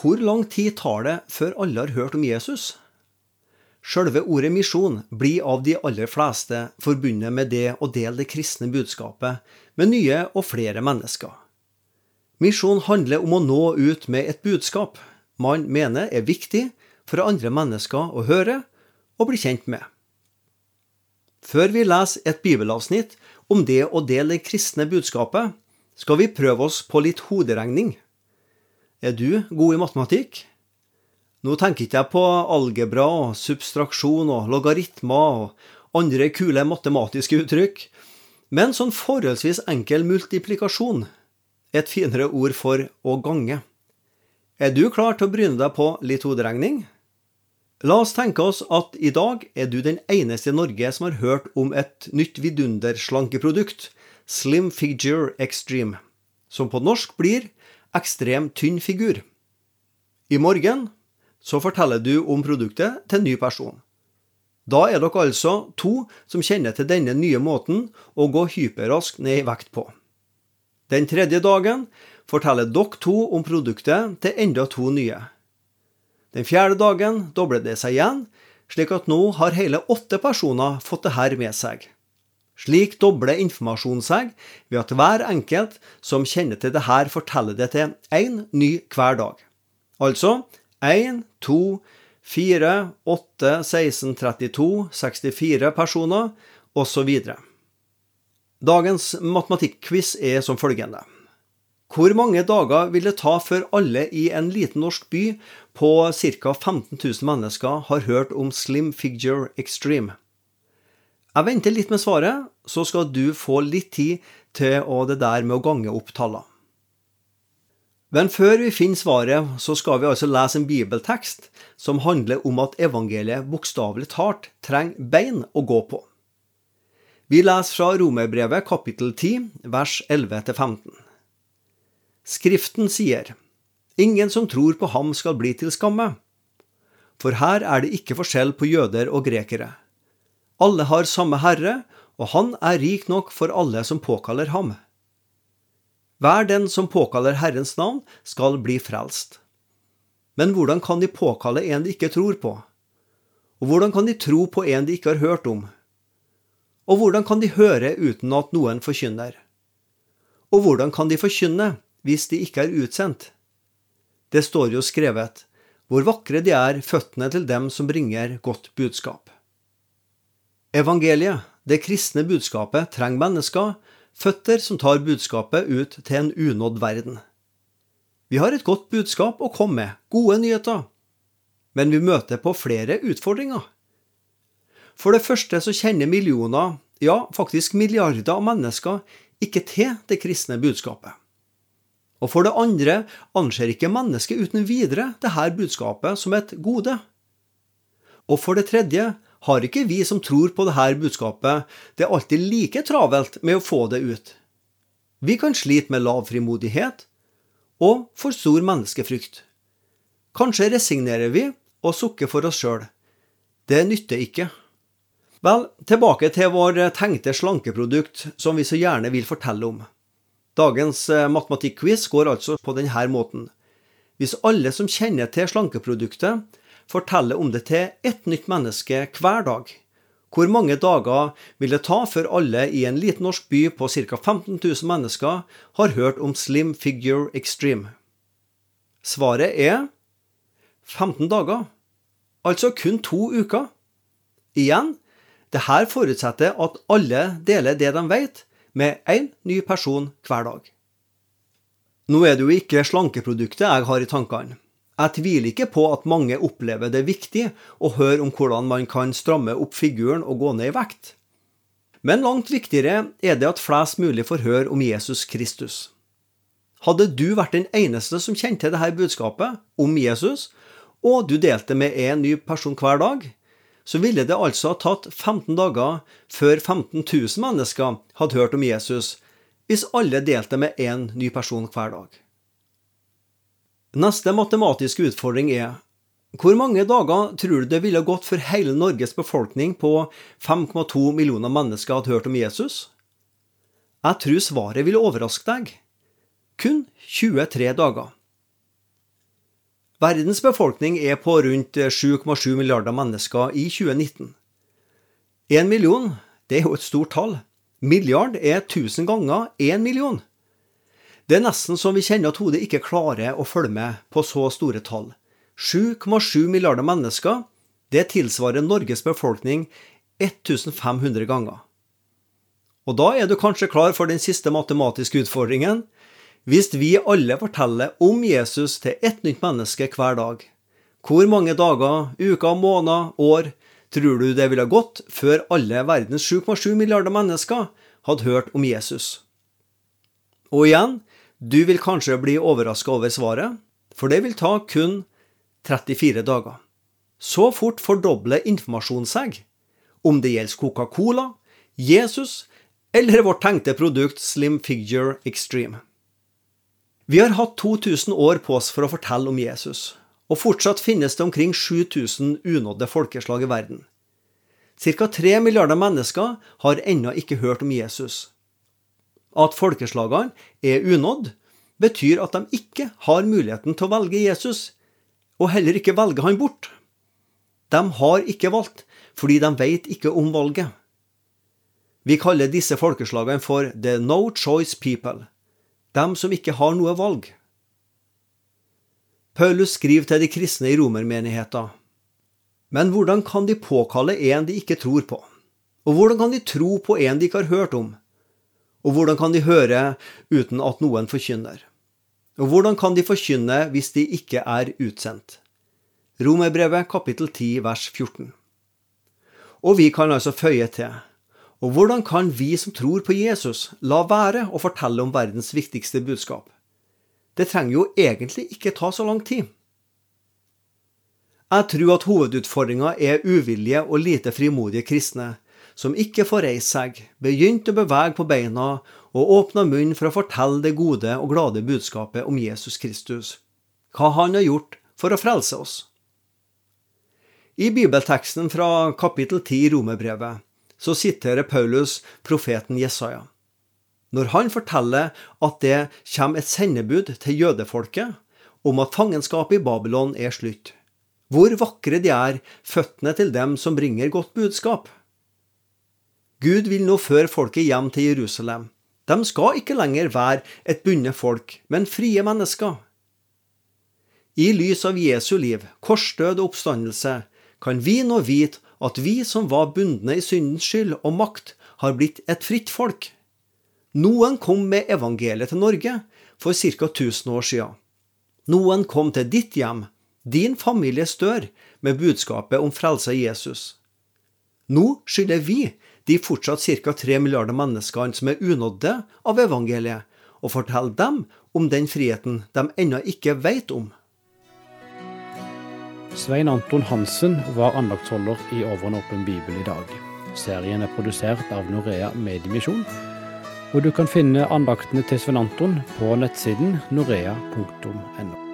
hvor lang tid tar det før alle har hørt om Jesus? Sjølve ordet misjon blir av de aller fleste forbundet med det å dele det kristne budskapet med nye og flere mennesker. Misjon handler om å nå ut med et budskap man mener er viktig for andre mennesker å høre og bli kjent med. Før vi leser et bibelavsnitt om det å dele det kristne budskapet, skal vi prøve oss på litt hoderegning. Er du god i matematikk? Nå tenker ikke jeg på algebra og substraksjon og logaritmer og andre kule matematiske uttrykk, men sånn forholdsvis enkel multiplikasjon, et finere ord for å gange. Er du klar til å bryne deg på litt hoderegning? La oss tenke oss at i dag er du den eneste i Norge som har hørt om et nytt vidunderslankeprodukt, Slim Figure Extreme, som på norsk blir ekstrem tynn figur. I morgen så forteller du om produktet til en ny person. Da er dere altså to som kjenner til denne nye måten å gå hyperraskt ned i vekt på. Den tredje dagen forteller dere to om produktet til enda to nye. Den fjerde dagen dobler det seg igjen, slik at nå har hele åtte personer fått det her med seg. Slik dobler informasjonen seg ved at hver enkelt som kjenner til det her, forteller det til én ny hver dag. Altså 1, 2, 4, 8, 16, 32, 64 personer osv. Dagens matematikkquiz er som følgende. Hvor mange dager vil det ta før alle i en liten norsk by på ca. 15 000 mennesker har hørt om Slim Figure Extreme? Jeg venter litt med svaret, så skal du få litt tid til å det der med å gange opp tallene. Men før vi finner svaret, så skal vi altså lese en bibeltekst som handler om at evangeliet bokstavelig talt trenger bein å gå på. Vi leser fra Romerbrevet kapittel 10, vers 11-15. Skriften sier, Ingen som tror på ham skal bli til skamme. For her er det ikke forskjell på jøder og grekere. Alle har samme Herre, og han er rik nok for alle som påkaller ham. Hver den som påkaller Herrens navn, skal bli frelst. Men hvordan kan de påkalle en de ikke tror på? Og hvordan kan de tro på en de ikke har hørt om? Og hvordan kan de høre uten at noen forkynner? Og hvordan kan de forkynne hvis de ikke er utsendt. Det står jo skrevet, hvor vakre de er, føttene til dem som bringer godt budskap. Evangeliet, det kristne budskapet, trenger mennesker, føtter som tar budskapet ut til en unådd verden. Vi har et godt budskap å komme med, gode nyheter, men vi møter på flere utfordringer. For det første så kjenner millioner, ja faktisk milliarder av mennesker ikke til det kristne budskapet. Og for det andre anser ikke mennesket uten videre dette budskapet som et gode. Og for det tredje har ikke vi som tror på dette budskapet, det alltid like travelt med å få det ut. Vi kan slite med lav frimodighet og for stor menneskefrykt. Kanskje resignerer vi og sukker for oss sjøl. Det nytter ikke. Vel, tilbake til vår tenkte slankeprodukt som vi så gjerne vil fortelle om. Dagens eh, matematikkquiz går altså på denne måten. Hvis alle som kjenner til slankeproduktet, forteller om det til ett nytt menneske hver dag, hvor mange dager vil det ta før alle i en liten norsk by på ca. 15 000 mennesker har hørt om Slim Figure Extreme? Svaret er 15 dager, altså kun to uker. Igjen, det her forutsetter at alle deler det de vet, med én ny person hver dag. Nå er det jo ikke slankeproduktet jeg har i tankene. Jeg tviler ikke på at mange opplever det viktig å høre om hvordan man kan stramme opp figuren og gå ned i vekt. Men langt viktigere er det at flest mulig får høre om Jesus Kristus. Hadde du vært den eneste som kjente dette budskapet om Jesus, og du delte med en ny person hver dag, så ville det altså ha tatt 15 dager før 15 000 mennesker hadde hørt om Jesus, hvis alle delte med én ny person hver dag. Neste matematiske utfordring er hvor mange dager tror du det ville gått for hele Norges befolkning på 5,2 millioner mennesker hadde hørt om Jesus? Jeg tror svaret ville overraske deg. Kun 23 dager. Verdens befolkning er på rundt 7,7 milliarder mennesker i 2019. Én million det er jo et stort tall. Milliard er 1000 ganger én million. Det er nesten som vi kjenner at hodet ikke klarer å følge med på så store tall. 7,7 milliarder mennesker, det tilsvarer Norges befolkning 1500 ganger. Og da er du kanskje klar for den siste matematiske utfordringen. Hvis vi alle forteller om Jesus til ett nytt menneske hver dag, hvor mange dager, uker, måneder, år tror du det ville gått før alle verdens 7,7 milliarder mennesker hadde hørt om Jesus? Og igjen, du vil kanskje bli overraska over svaret, for det vil ta kun 34 dager. Så fort fordobler informasjonen seg, om det gjelder Coca-Cola, Jesus eller vårt tenkte produkt Slim Figure Extreme. Vi har hatt 2000 år på oss for å fortelle om Jesus, og fortsatt finnes det omkring 7000 unådde folkeslag i verden. Ca. 3 milliarder mennesker har ennå ikke hørt om Jesus. At folkeslagene er unådd, betyr at de ikke har muligheten til å velge Jesus, og heller ikke velge han bort. De har ikke valgt, fordi de vet ikke om valget. Vi kaller disse folkeslagene for the no choice people dem som ikke har noe valg. Paulus skriver til de kristne i romermenigheten. Men hvordan kan de påkalle en de ikke tror på? Og hvordan kan de tro på en de ikke har hørt om? Og hvordan kan de høre uten at noen forkynner? Og hvordan kan de forkynne hvis de ikke er utsendt? Romerbrevet kapittel 10 vers 14. Og vi kan altså føye til og hvordan kan vi som tror på Jesus, la være å fortelle om verdens viktigste budskap? Det trenger jo egentlig ikke ta så lang tid. Jeg tror at hovedutfordringa er uvillige og lite frimodige kristne, som ikke får reist seg, begynt å bevege på beina og åpna munnen for å fortelle det gode og glade budskapet om Jesus Kristus, hva han har gjort for å frelse oss. I bibelteksten fra kapittel 10 i Romerbrevet så siterer Paulus profeten Jesaja. Når han forteller at det kommer et sendebud til jødefolket om at fangenskapet i Babylon er slutt. Hvor vakre de er, føttene til dem som bringer godt budskap. Gud vil nå føre folket hjem til Jerusalem. De skal ikke lenger være et bundet folk, men frie mennesker. I lys av Jesu liv, korsdød og oppstandelse kan vi nå vite at vi som var bundne i syndens skyld og makt, har blitt et fritt folk. Noen kom med evangeliet til Norge for ca. 1000 år siden. Noen kom til ditt hjem, din families dør, med budskapet om frelse av Jesus. Nå skylder vi de fortsatt ca. 3 milliarder menneskene som er unådde av evangeliet, og fortelle dem om den friheten de ennå ikke vet om. Svein Anton Hansen var andaktsholder i Over en åpen bibel i dag. Serien er produsert av Norea Mediemisjon, og du kan finne andaktene til Svein Anton på nettsiden norea.no.